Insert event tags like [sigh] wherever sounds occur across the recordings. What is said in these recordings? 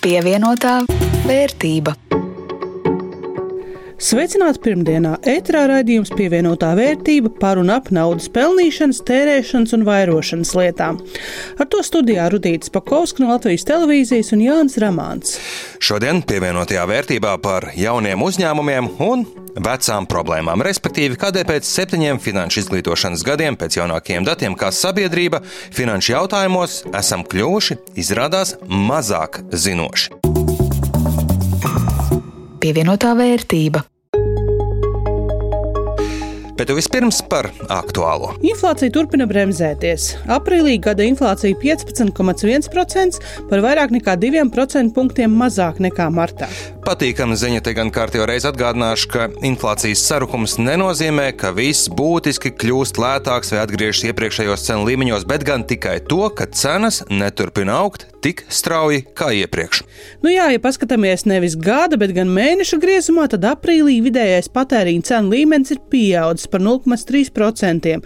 Pievienotā vērtība. Sveicināti pirmdienā! Ētrā raidījums pievienotā vērtība par un ap naudas pelnīšanas, tērēšanas un vairošanas lietām. Ar to studijā Rudīts Pakovskis no Latvijas televīzijas un Jānis Ramāns. Šodien pievienotajā vērtībā par jauniem uzņēmumiem un vecām problēmām, respektīvi, kādēļ pēc septiņiem finanšu izglītošanas gadiem, pēc jaunākajiem datiem, kā sabiedrība finanšu jautājumos esam kļuvuši, izrādās, mazāk zinoši. Pievienotā vērtība. Bet vispirms par aktuālo. Inflācija turpina bremzēties. Aprīlī gada inflācija 15,1% par vairāk nekā 2% punktiem mazāk nekā martā. Patīkama ziņa te gan kārtībā reiz atgādināšu, ka inflācijas sarukums nenozīmē, ka viss būtiski kļūst lētāks vai atgriežas iepriekšējos cenu līmeņos, bet gan tikai to, ka cenas neturpina augt tik strauji kā iepriekš. Nu jā, ja paskatāmies nevis gada, bet gan mēneša griezumā, tad aprīlī vidējais patēriņa cenu līmenis ir pieaudzis par 0,3%,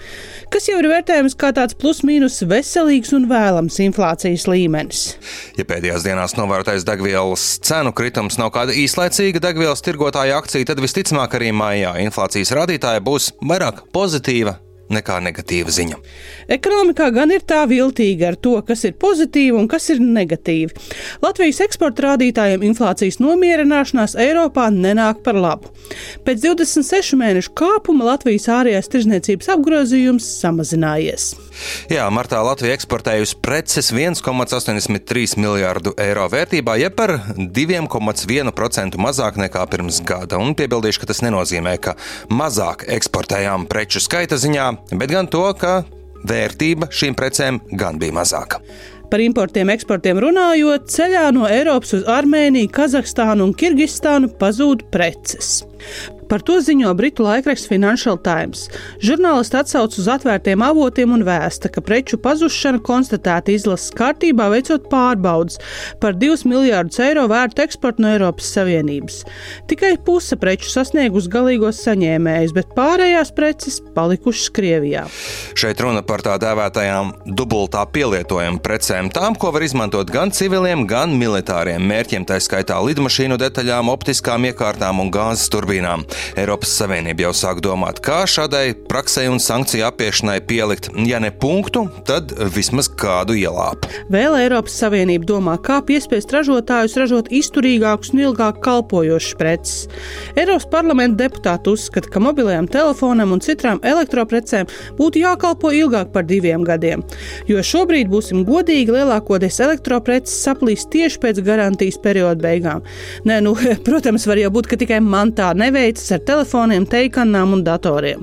kas jau ir vērtējams kā tāds plus-mínus veselīgs un vēlams inflācijas līmenis. Ja pēdējās dienās novērotais degvielas cenu kritums nav kāda īslaicīga degvielas tirgotāja akcija, tad visticamāk arī maijā inflācijas rādītāja būs vairāk pozitīva nekā negatīva ziņa. Ekonomikā gan ir tā viltīga ar to, kas ir pozitīvi un kas ir negatīvi. Latvijas eksporta rādītājiem inflācijas nomierināšanās Eiropā nenāk par labu. Pēc 26 mēnešu kāpuma Latvijas ārējās tirzniecības apgrozījums samazinājies. Jā, martā Latvija eksportējusi preces 1,83 miljārdu eiro vērtībā, jeb par 2,1% mazāk nekā pirms gada. Un piebildīšu, ka tas nenozīmē, ka mazāk eksportējām preču skaita ziņā, bet gan to, ka vērtība šīm precēm gan bija mazāka. Par importiem, eksportiem runājot, ceļā no Eiropas uz Armēniju, Kazahstānu un Kirgistānu pazūd preces. Par to ziņo britu laikraksts Financial Times. Žurnālisti atsauc uz atvērtiem avotiem un vēsta, ka preču pazušana konstatēta izlases kārtībā veicot pārbaudas par 2 miljārdus eiro vērtu eksportu no Eiropas Savienības. Tikai puse preču sasniegus galīgos saņēmējus, bet pārējās preces palikušas Krievijā. Šeit runa par tā dēvētajām dubultā pielietojuma precēm, tām, ko var izmantot gan civiliem, gan militāriem mērķiem, tā skaitā lidmašīnu detaļām, optiskām iekārtām un gāzes turbīnām. Eiropas Savienība jau sāk domāt, kā šādai praksē un sankciju apiešanai pielikt, ja ne punktu, tad vismaz kādu ielāpu. Vēl Eiropas Savienība domā, kā piespiest ražotājus ražot izturīgākus un ilgāk kalpojošus preces. Eiropas parlamenta deputāti uzskata, ka mobilajām telefonam un citām elektroprecēm būtu jākalpo ilgāk par diviem gadiem, jo šobrīd, būsim godīgi, lielākoties elektropreces saplīs tieši pēc garantijas perioda beigām. Nē, nu, [laughs] protams, var jau būt, ka tikai man tā neveic, lietas ar telefoniem, teikanām un datoriem.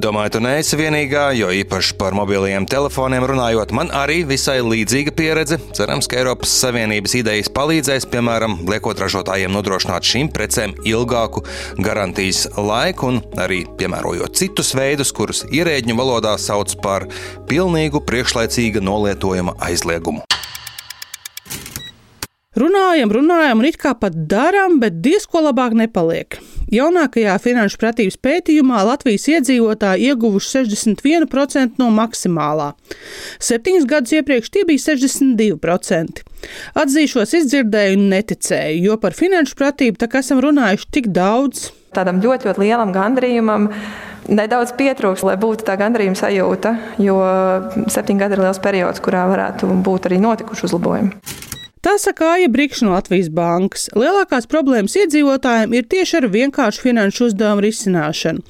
Domāju, tu neesi vienīgā, jo īpaši par mobiliem telefoniem runājot, man arī visai līdzīga pieredze. Cerams, ka Eiropas Savienības idejas palīdzēs, piemēram, liekot ražotājiem nodrošināt šīm precēm ilgāku garantijas laiku un arī piemērojot citus veidus, kurus ierēģņu valodā sauc par pilnīgu priekšlaicīga nolietojuma aizliegumu. Runājam, runājam, un it kā pat darām, bet diezko labāk nepaliek. Jaunākajā finanšu pratības pētījumā Latvijas iedzīvotāji ieguvuši 61% no maksimālā. Septiņus gadus iepriekš tie bija 62%. Atzīšos, izdzirdēju un neticēju, jo par finanšu pratību tā kā esam runājuši tik daudz. Tādam ļoti, ļoti lielam gandrījumam nedaudz pietrūks, lai būtu tā gandrījuma sajūta, jo septiņi gadi ir liels periods, kurā varētu būt arī notikuši uzlabojumi. Tā saka Aija Brīkšņa no Latvijas bankas. Lielākās problēmas iedzīvotājiem ir tieši ar vienkāršu finanšu uzdevumu risināšanu.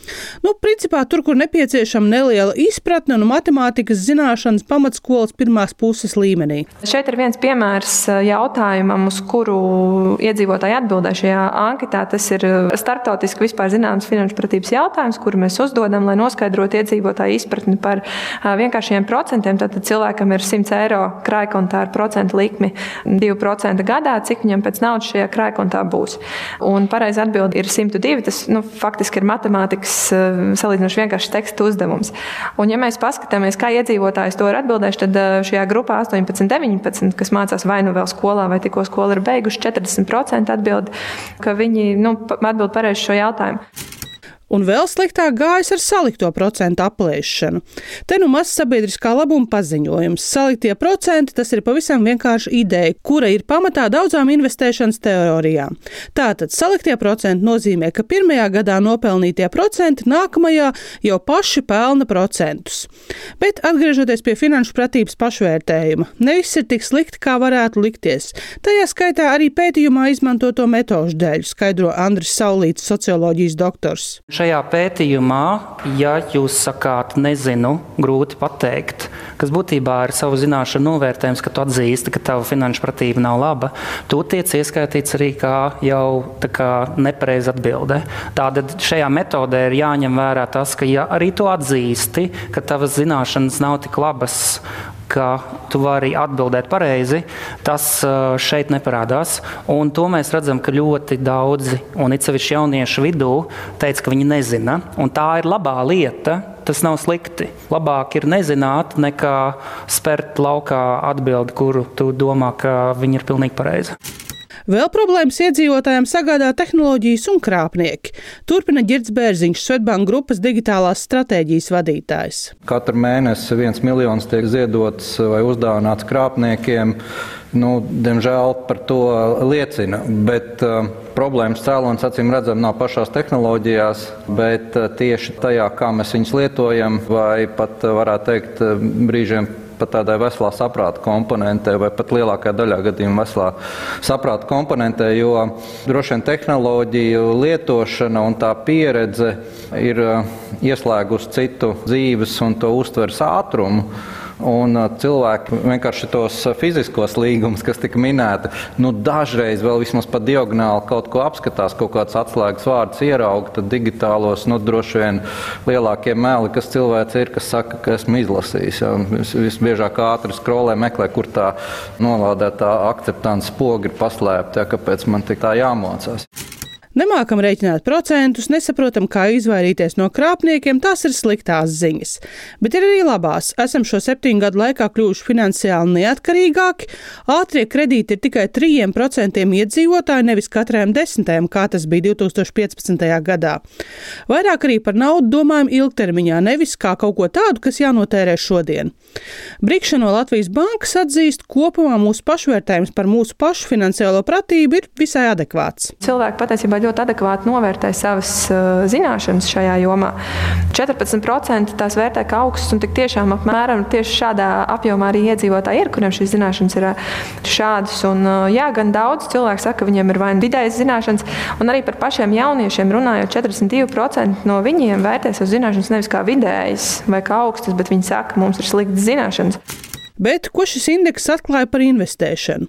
Nu, principā tur, kur nepieciešama neliela izpratne un matemātikas zināšanas pamatskolas pirmās puses līmenī. Šeit ir viens piemērs eh, jautājumam, uz kuru iedzīvotāji atbildē šajā anketā. Tas ir eh, starptautiski vispār zināms finanšu pratības jautājums, kuru mēs uzdodam, lai noskaidrotu iedzīvotāju izpratni par eh, vienkāršiem procentiem. Tātad cilvēkam ir 100 eiro krājkontā ar procentu likmi 2% gadā, cik viņam pēc naudas šajā krājkontā būs. Un pareizi atbildi ir 102. Tas nu, faktiski ir matemātikas eh, salīdzinoši vienkāršs teksta uzdevums. Un, ja mēs paskatāmies, kā iedzīvotājs to ir atbildējuši, tad eh, šajā grupā 18, 19, kas mācās vai nu vēl skolā, vai tikko skolu ir beiguši, 40% atbild, ka viņi nu, atbild pareizi šo jautājumu. Un vēl sliktāk gājas ar salikto procentu aplēšanu. Te nu mazs sabiedriskā labuma paziņojums. Saliktie procenti tas ir pavisam vienkārši ideja, kura ir pamatā daudzām investēšanas teorijām. Tātad saliktie procenti nozīmē, ka pirmajā gadā nopelnītie procenti nākamajā jau paši pelna procentus. Bet atgriežoties pie finanšu pratības pašvērtējuma, nevis ir tik slikti, kā varētu likties. Tajā skaitā arī pētījumā izmantoto metožu dēļ, skaidro Andris Saulīts, socioloģijas doktors. Šajā pētījumā, ja jūs sakāt, nezinu, grūti pateikt, kas būtībā ir savu zināšanu novērtējums, ka tu atzīsti, ka tava finanšu pratība nav laba, tu tiec ieskaitīts arī kā jau nepareiza atbilde. Tātad šajā metodē ir jāņem vērā tas, ka ja arī tu atzīsti, ka tavas zināšanas nav tik labas ka tu vari atbildēt pareizi, tas šeit neparādās. Un to mēs redzam, ka ļoti daudzi, un it sevišķi jauniešu vidū, teica, ka viņi nezina. Un tā ir labā lieta. Tas nav slikti. Labāk ir nezināt, nekā spērt laukā atbildi, kuru tu domā, ka viņa ir pilnīgi pareiza. Vēl problēmas iedzīvotājiem sagādā tehnoloģijas un krāpnieki. Turpina Girds Bērziņš, Svetbank grupas digitālās stratēģijas vadītājs. Katru mēnesi viens miljons tiek ziedots vai uzdāvināts krāpniekiem. Nu, diemžēl par to liecina. Bet, uh, Problēmas cēlonis acīm redzam nav pašās tehnoloģijās, bet uh, tieši tajā, kā mēs viņus lietojam, vai pat uh, varētu teikt, uh, brīžiem pat tādai veselā saprāta komponentē, vai pat lielākajā daļā gadījumā veselā saprāta komponentē, jo droši vien tehnoloģiju lietošana un tā pieredze ir uh, ieslēgusi citu dzīves un to uztveres ātrumu. Un cilvēki vienkārši tos fiziskos līgumus, kas tika minēti, nu, dažreiz vēl vismaz pa diagonāli kaut ko apskatās, kaut kāds atslēgas vārds ierauga, tad digitālos nu, droši vien lielākie meli, kas cilvēks ir, kas saka, ka esmu izlasījis. Ja, vis, visbiežāk ātri skrolē, meklē, kur tā novādētā akceptants poga ir paslēpta, ja, kāpēc man tik tā jāmocās. Nemākam rēķināt procentus, nesaprotam, kā izvairīties no krāpniekiem, tās ir sliktās ziņas. Bet ir arī labās. Esam šo septiņu gadu laikā kļuvuši finansiāli neatkarīgāki. Ātrie kredīti ir tikai 3% iedzīvotāji, nevis katram desmitajam, kā tas bija 2015. gadā. Vairāk arī par naudu domājam ilgtermiņā, nevis kā kaut ko tādu, kas jānotērē šodien. Brīkša no Latvijas bankas atzīst, kopumā mūsu pašvērtējums par mūsu pašu finansiālo pratību ir visai adekvāts. Cilvēki patiesībā ļoti adekvāti novērtē savas uh, zināšanas šajā jomā. 14% tās vērtē kā augstas, un tik tiešām apmēram tieši šādā apjomā arī iedzīvotāji ir, kuriem šīs zināšanas ir uh, šādas. Un, uh, jā, gan daudz cilvēku saka, ka viņiem ir vai nu vidējas zināšanas, un arī par pašiem jauniešiem runājot, 42% no viņiem vērtē savas zināšanas nevis kā vidējas vai kā augstas, bet viņi saka, ka mums ir sliktas zināšanas. Bet ko šis indeks atklāja par investēšanu?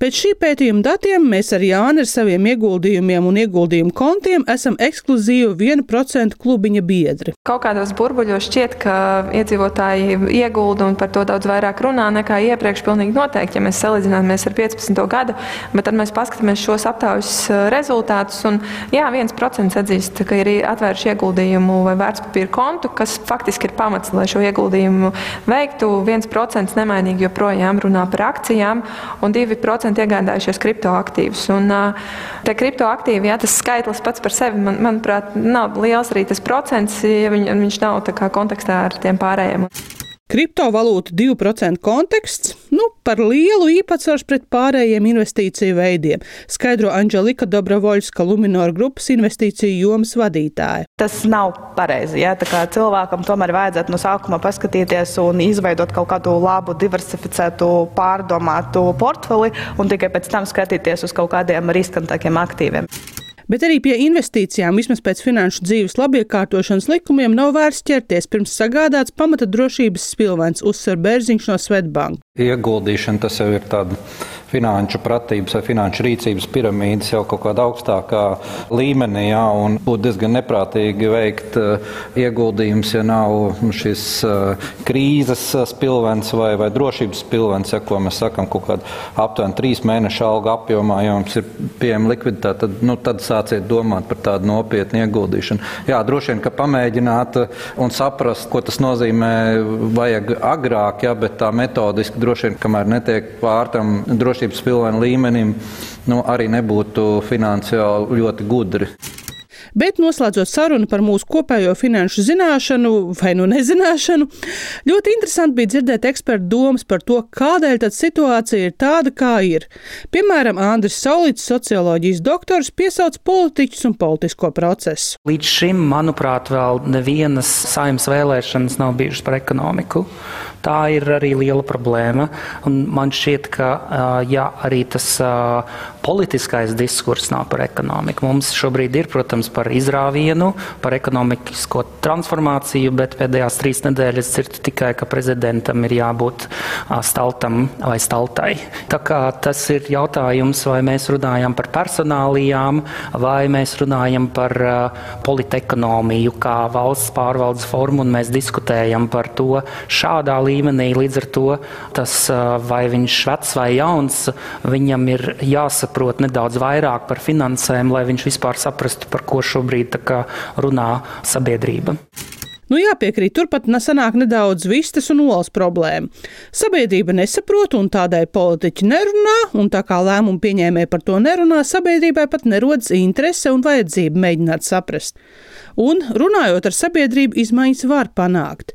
Pēc šī pētījuma datiem mēs ar Jānu ar saviem ieguldījumiem un ieguldījumu kontiem esam ekskluzīvi 1% klubiņa biedri. Kaut kādos burbuļos šķiet, ka iedzīvotāji iegulda un par to daudz vairāk runā nekā iepriekš. Pilnīgi noteikti, ja mēs salīdzināmies ar 15. gadu, bet tad mēs paskatāmies šos aptaujas uh, rezultātus. Un, jā, 1% atzīst, ka ir atvēruši ieguldījumu vai vērtspapīra kontu, kas faktiski ir pamats, lai šo ieguldījumu veiktu. 1% 2% nemainīgi joprojām runā par akcijām, un 2% iegādājušies kriptoaktīvus. Un, tie kriptoaktīvi, ja tas skaitlis pats par sevi, man, manuprāt, nav liels arī tas procents, ja viņ, viņš nav kontekstā ar tiem pārējiem. Kriptovalūta 2% konteksts nu, par lielu īpatsvaru pret pārējiem investīciju veidiem, skaidro Anģelika Dobrovoļska Luminor grupas investīciju jomas vadītāja. Tas nav pareizi. Ja? Cilvēkam tomēr vajadzētu no sākuma paskatīties un izveidot kaut kādu labu, diversificētu, pārdomātu portfeli un tikai pēc tam skatīties uz kaut kādiem riskantākiem aktīviem. Bet arī pie investīcijām, vismaz pēc finanšu dzīves labiekārtošanas likumiem, nav vērts ķerties pirms sagādāts pamata drošības spilvens, uzsver Bērziņš no Svetbanka. Ieguldīšana tas jau ir tāds finanšu pratības vai finanšu rīcības piramīdas jau kaut kādā augstākā līmenī. Jā, būtu diezgan neprātīgi veikt uh, ieguldījumus, ja nav šis uh, krīzes spilvens vai, vai drošības spilvens, ja ko mēs sakam, kaut kāda aptuveni trīs mēnešu alga apjomā, ja jums ir pieejama likviditāte, tad, nu, tad sāciet domāt par tādu nopietnu ieguldīšanu. Jā, droši vien, ka pamēģināt un saprast, ko tas nozīmē, vajag agrāk, ja, bet tā metodiski droši vien, kamēr netiek pār tam drošības pilvēm līmenim, nu, arī nebūtu finansiāli ļoti gudri. Bet noslēdzot sarunu par mūsu kopējo finanšu zināšanu vai nu nezināšanu, ļoti interesanti bija dzirdēt ekspertu domas par to, kādēļ tad situācija ir tāda, kā ir. Piemēram, Andris Saulīts, socioloģijas doktors, piesauc politiķus un politisko procesu. Līdz šim, manuprāt, vēl nevienas saimnes vēlēšanas nav bijušas par ekonomiku. Tā ir arī liela problēma. Un man šķiet, ka ja arī tas politiskais diskurss nav par ekonomiku. Mums šobrīd ir, protams, par izrāvienu, par ekonomisko transformāciju, bet pēdējās trīs nedēļas dzirdu tikai, ka prezidentam ir jābūt staltam vai staltai. Tā kā tas ir jautājums, vai mēs runājam par personālijām, vai mēs runājam par politekonomiju kā valsts pārvaldes formu, un mēs diskutējam par to šādā līmenī līmenī. Līdz ar to tas, vai viņš ir vecs vai jauns, viņam ir jāsaprot nedaudz vairāk par finansēm, lai viņš vispār saprastu, par ko šobrīd runā sabiedrība. Nu, jāpiekrīt, turpat sanāk nedaudz vistas un olas problēma. Sabiedrība nesaprot, un tādēļ politiķi nerunā, un tā kā lēmumu pieņēmēji par to nerunā, sabiedrībai pat nerodas interese un vajadzība mēģināt saprast un, runājot ar sabiedrību, izmaiņas var panākt.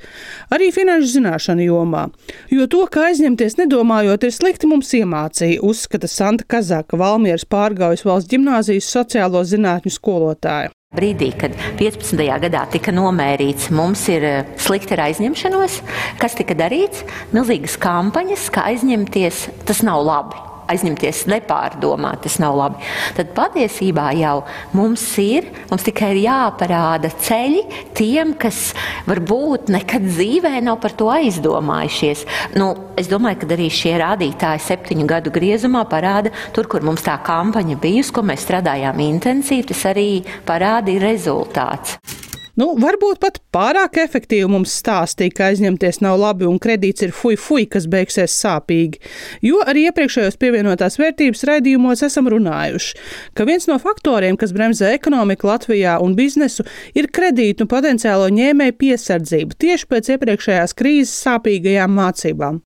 Arī finanšu zināšanu jomā. Jo to, ka aizņemties nedomājot, ir slikti mums iemācīja, uzskata Santa Kazaka, Valmieras pārgājas valsts ģimnāzijas sociālo zinātņu skolotāja. Brīdī, kad 15. gadā tika nomērīts, mums ir eh, slikti ar aizņemšanos, kas tika darīts? Milzīgas kampaņas, kā aizņemties, tas nav labi aizņemties nepārdomāt, tas nav labi. Tad patiesībā jau mums ir, mums tikai ir jāparāda ceļi tiem, kas varbūt nekad dzīvē nav par to aizdomājušies. Nu, es domāju, ka arī šie rādītāji septiņu gadu griezumā parāda, tur, kur mums tā kampaņa bijusi, ko mēs strādājām intensīvi, tas arī parāda rezultāts. Nu, varbūt pat pārāk efektīvi mums stāstīja, ka aizņemties nav labi un kredīts ir fuj, fuj, kas beigsies sāpīgi. Jo arī iepriekšējos pievienotās vērtības raidījumos esam runājuši, ka viens no faktoriem, kas bremzē ekonomiku Latvijā un biznesu, ir kredītu un potenciālo ņēmēju piesardzība tieši pēc iepriekšējās krīzes sāpīgajām mācībām.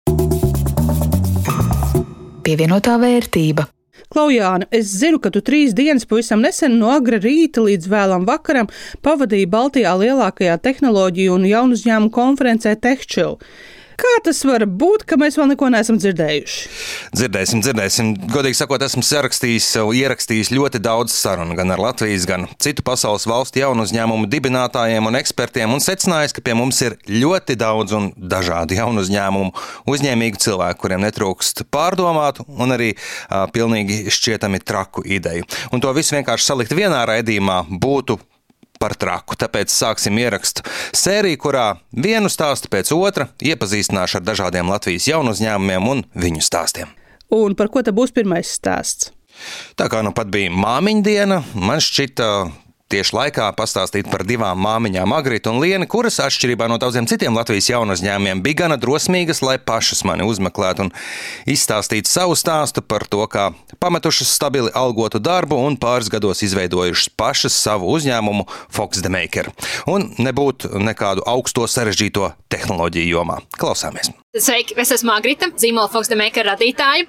Pievienotā vērtība. Klaujāna, es zinu, ka tu trīs dienas pavisam nesen no agra rīta līdz vēlam vakaram pavadīji Baltijā lielākajā tehnoloģiju un jaunu uzņēmumu konferencē TechChill. Kā tas var būt, ka mēs vēl neko neesam dzirdējuši? Dzirdēsim, dzirdēsim. Godīgi sakot, esmu sarakstījis, ierakstījis ļoti daudz sarunu gan ar Latvijas, gan citu pasaules valstu jaunu uzņēmumu dibinātājiem un ekspertiem, un secinājis, ka pie mums ir ļoti daudz un dažādu jaunu uzņēmumu, uzņēmīgu cilvēku, kuriem netrūkst pārdomātu un arī uh, pilnīgi šķietami traku ideju. Un to visu vienkārši salikt vienā raidījumā būtu par traku. Tāpēc sāksim ierakstu sēriju, kurā vienu stāstu pēc otra iepazīstināšu ar dažādiem Latvijas jaunu uzņēmumiem un viņu stāstiem. Un par ko tad būs pirmais stāsts? Tā kā nu pat bija māmiņa diena, man šķita tieši laikā pastāstīt par divām māmiņām, Agritu un Lienu, kuras, atšķirībā no daudziem citiem Latvijas jaunu uzņēmumiem, bija gana drosmīgas, lai pašas mani uzmeklētu un izstāstītu savu stāstu par to, kā pametušas stabili algotu darbu un pāris gados izveidojušas pašas savu uzņēmumu Fox the Maker. Un nebūtu nekādu augsto sarežģīto tehnoloģiju jomā. Klausāmies! Sveiki, es esmu Agrita, zīmola Maker radītāja.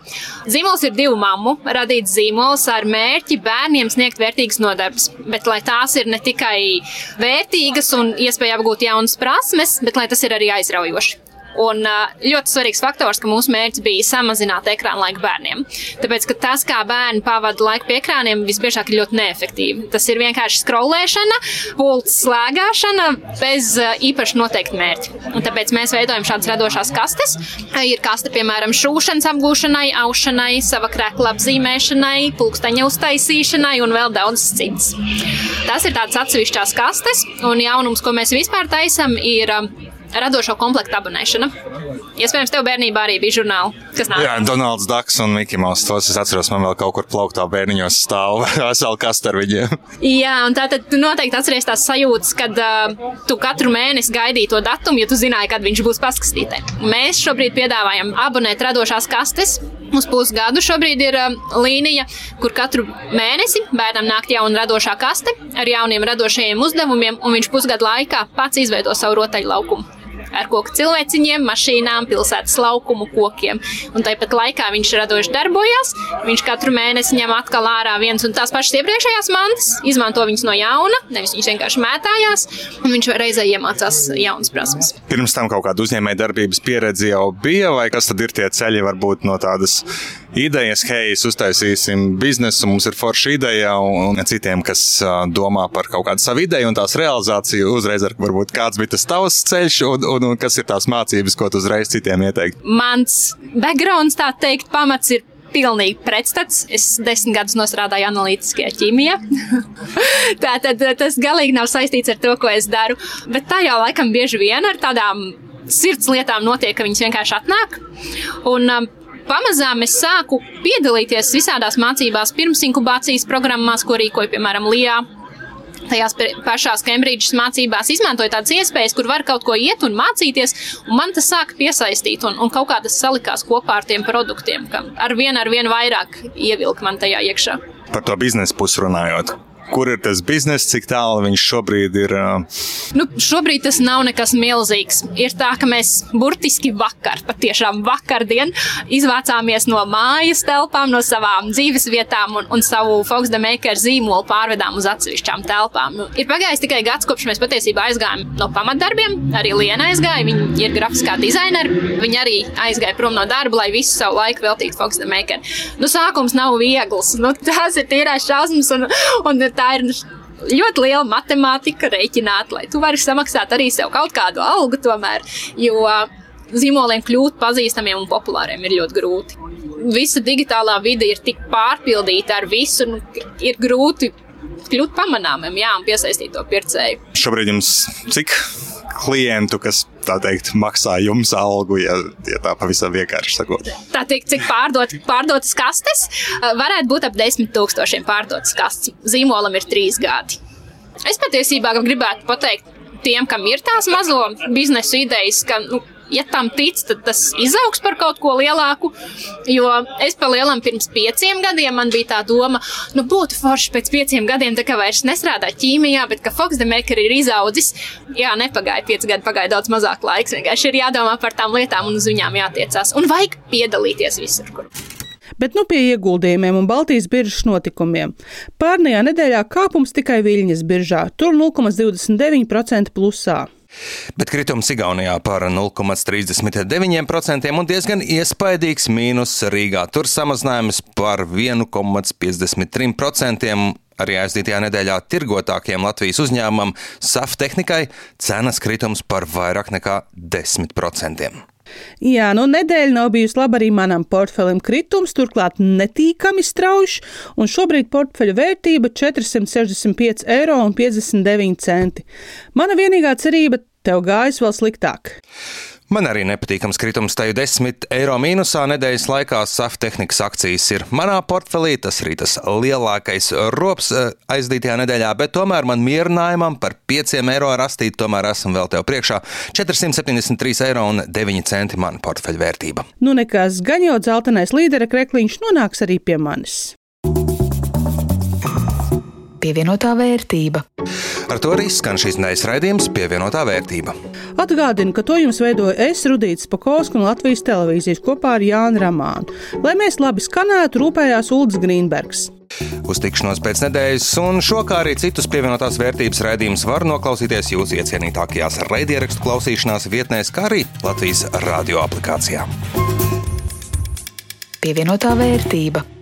Zīmols ir divu mammu radīts zīmols ar mērķi bērniem sniegt vērtīgas nodarbes, bet lai tās ir ne tikai vērtīgas un iespēja apgūt jaunas prasmes, bet lai tas ir arī aizraujoši. Un ļoti svarīgs faktors, ka mūsu mērķis bija samazināt ekrāna laiku bērniem. Tāpēc, ka tas, kā bērni pavada laiku pie ekrāniem, visbiežāk ir ļoti neefektīvi. Tas ir vienkārši skrolēšana, pults slēgāšana bez īpaši noteikta mērķa. Un tāpēc mēs veidojam šādas radošās kastes. Ir kaste, piemēram, šūšanas apgūšanai, aušanai, sava krēkla apzīmēšanai, pulksteņa uztaisīšanai un vēl daudz cits. Tas ir tāds atsevišķās kastes, un jaunums, ko mēs vispār taisam, ir radošo komplektu abonēšana. Iespējams, tev bērnībā arī bija žurnāli, kas nāk. Jā, Donalds Daks un Mikls. Tos es atceros, man vēl kaut kur plauktā bērniņos stāv [laughs] vesela kaste ar viņiem. Jā, un tātad tu noteikti atceries tās sajūtas, kad uh, tu katru mēnesi gaidīji to datumu, jo tu zināji, kad viņš būs paskatītē. Mēs šobrīd piedāvājam abonēt radošās kastes. Uz pusgadu šobrīd ir uh, līnija, kur katru mēnesi bērnam nāk jauna radošā kaste ar jauniem radošajiem uzdevumiem, un viņš pusgadu laikā pats izveido savu rotaļlaukumu ar koku cilvēciņiem, mašīnām, pilsētas laukumu, kokiem. Un tāpat laikā viņš radoši darbojas. Viņš katru mēnesi ņem atkal ārā viens un tās pašas iepriekšējās mantas, izmanto viņas no jauna, nevis viņš vienkārši mētājās, un viņš reizē iemācās jaunas prasmes. Pirms tam kaut kāda uzņēmēja darbības pieredze jau bija, vai kas tad ir tie ceļi varbūt no tādas idejas, hei, uztaisīsim biznesu, mums ir forša ideja, un citiem, kas domā par kaut kādu savu ideju un tās realizāciju, uzreiz ar varbūt kāds bija tas tavs ceļš, un, un, un kas ir tās mācības, ko tu uzreiz citiem ieteikt? Mans backgrounds, tā teikt, pamats ir pilnīgi pretstats. Es desmit gadus strādāju analītiskajā ķīmijā. [laughs] tā tad tas galīgi nav saistīts ar to, ko es daru. Bet tā jau laikam bieži vien ar tādām sirds lietām notiek, ka viņas vienkārši atnāk. Un, um, Pamazām es sāku piedalīties visādās mācībās, pirms inkubācijas programmās, ko rīkoja piemēram Lijā tajās pašās Cambridges mācībās izmantoju tādas iespējas, kur var kaut ko iet un mācīties, un man tas sāka piesaistīt, un, un kaut kā tas salikās kopā ar tiem produktiem, ka ar vienu ar vienu vairāk ievilka man tajā iekšā. Par to biznesa pusi runājot kur ir tas bizness, cik tālu viņš šobrīd ir? Nu, šobrīd tas nav nekas milzīgs. Ir tā, ka mēs burtiski vakar, patiešām vakardien, izvācāmies no mājas telpām, no savām dzīves vietām un, un savu Fox the Maker zīmolu pārvedām uz atsevišķām telpām. Nu, ir pagājis tikai gads, kopš mēs patiesībā aizgājām no pamatdarbiem. Arī Liena aizgāja, viņa ir grafiskā dizainere. Viņa arī aizgāja prom no darba, lai visu savu laiku veltītu Fox the Maker. Nu, sākums nav viegls. Nu, tās ir tīrās šausmas un, un tā ir ļoti liela matemātika rēķināt, lai tu vari samaksāt arī sev kaut kādu algu tomēr, jo zīmoliem kļūt pazīstamiem un populāriem ir ļoti grūti. Visa digitālā vide ir tik pārpildīta ar visu, nu, ir grūti kļūt pamanāmiem, jā, un piesaistīt to pircēju. Šobrīd jums cik klientu, kas tā teikt, maksā jums algu, ja, ja tā pavisam vienkārši sakot. Tā teikt, cik pārdot, pārdotas kastes, varētu būt ap desmit tūkstošiem pārdotas kastes. Zīmolam ir trīs gadi. Es patiesībā gribētu pateikt tiem, kam ir tās mazo biznesa idejas, ka nu, ja tam tic, tad tas izaugs par kaut ko lielāku. Jo es pa lielam pirms pieciem gadiem man bija tā doma, nu būtu forši pēc pieciem gadiem, tā kā vairs nestrādāt ķīmijā, bet ka Fox the Maker ir izaudzis. Jā, nepagāja pieci gadi, pagāja daudz mazāk laiks. Vienkārši ir jādomā par tām lietām un uz viņām jātiecās. Un vajag piedalīties visur, kur. Bet nu pie ieguldījumiem un Baltijas biržas notikumiem. Pārnajā nedēļā kāpums tikai Viļņas biržā, tur 0,29% plusā bet kritums Igaunijā par 0,39% un diezgan iespaidīgs mīnus Rīgā. Tur samazinājums par 1,53%. Arī aizdītajā nedēļā tirgotākiem Latvijas uzņēmumam SAF tehnikai cenas kritums par vairāk nekā 10%. Jā, nu nedēļa nav bijusi laba arī manam portfelim. Kritums turklāt netīkami strauji, un šobrīd portfeļa vērtība 465,59 eiro. Mana vienīgā cerība - tev gājas vēl sliktāk. Man arī nepatīkams kritums, teju 10 eiro mīnusā nedēļas laikā SAF tehnikas akcijas ir manā portfelī. Tas arī tas lielākais rops eh, aizdītajā nedēļā, bet tomēr man mierinājumam par 5 eiro rastīt, tomēr esam vēl tev priekšā 473 eiro un 9 centi mana portfeļa vērtība. Nu nekas, gan jau dzeltenais līdera krekliņš nonāks arī pie manis pievienotā vērtība. Ar to arī skan šīs nedēļas raidījums pievienotā vērtība. Atgādinu, ka to jums veidoju es, Rudīts Pakausks un Latvijas televīzijas kopā ar Jānu Ramānu. Lai mēs labi skanētu, rūpējās Ulds Grīnbergs. Uz tikšanos pēc nedēļas, un šo kā arī citus pievienotās vērtības raidījumus var noklausīties jūsu iecienītākajās raidierakstu klausīšanās vietnēs, kā arī Latvijas radio aplikācijā. Pievienotā vērtība.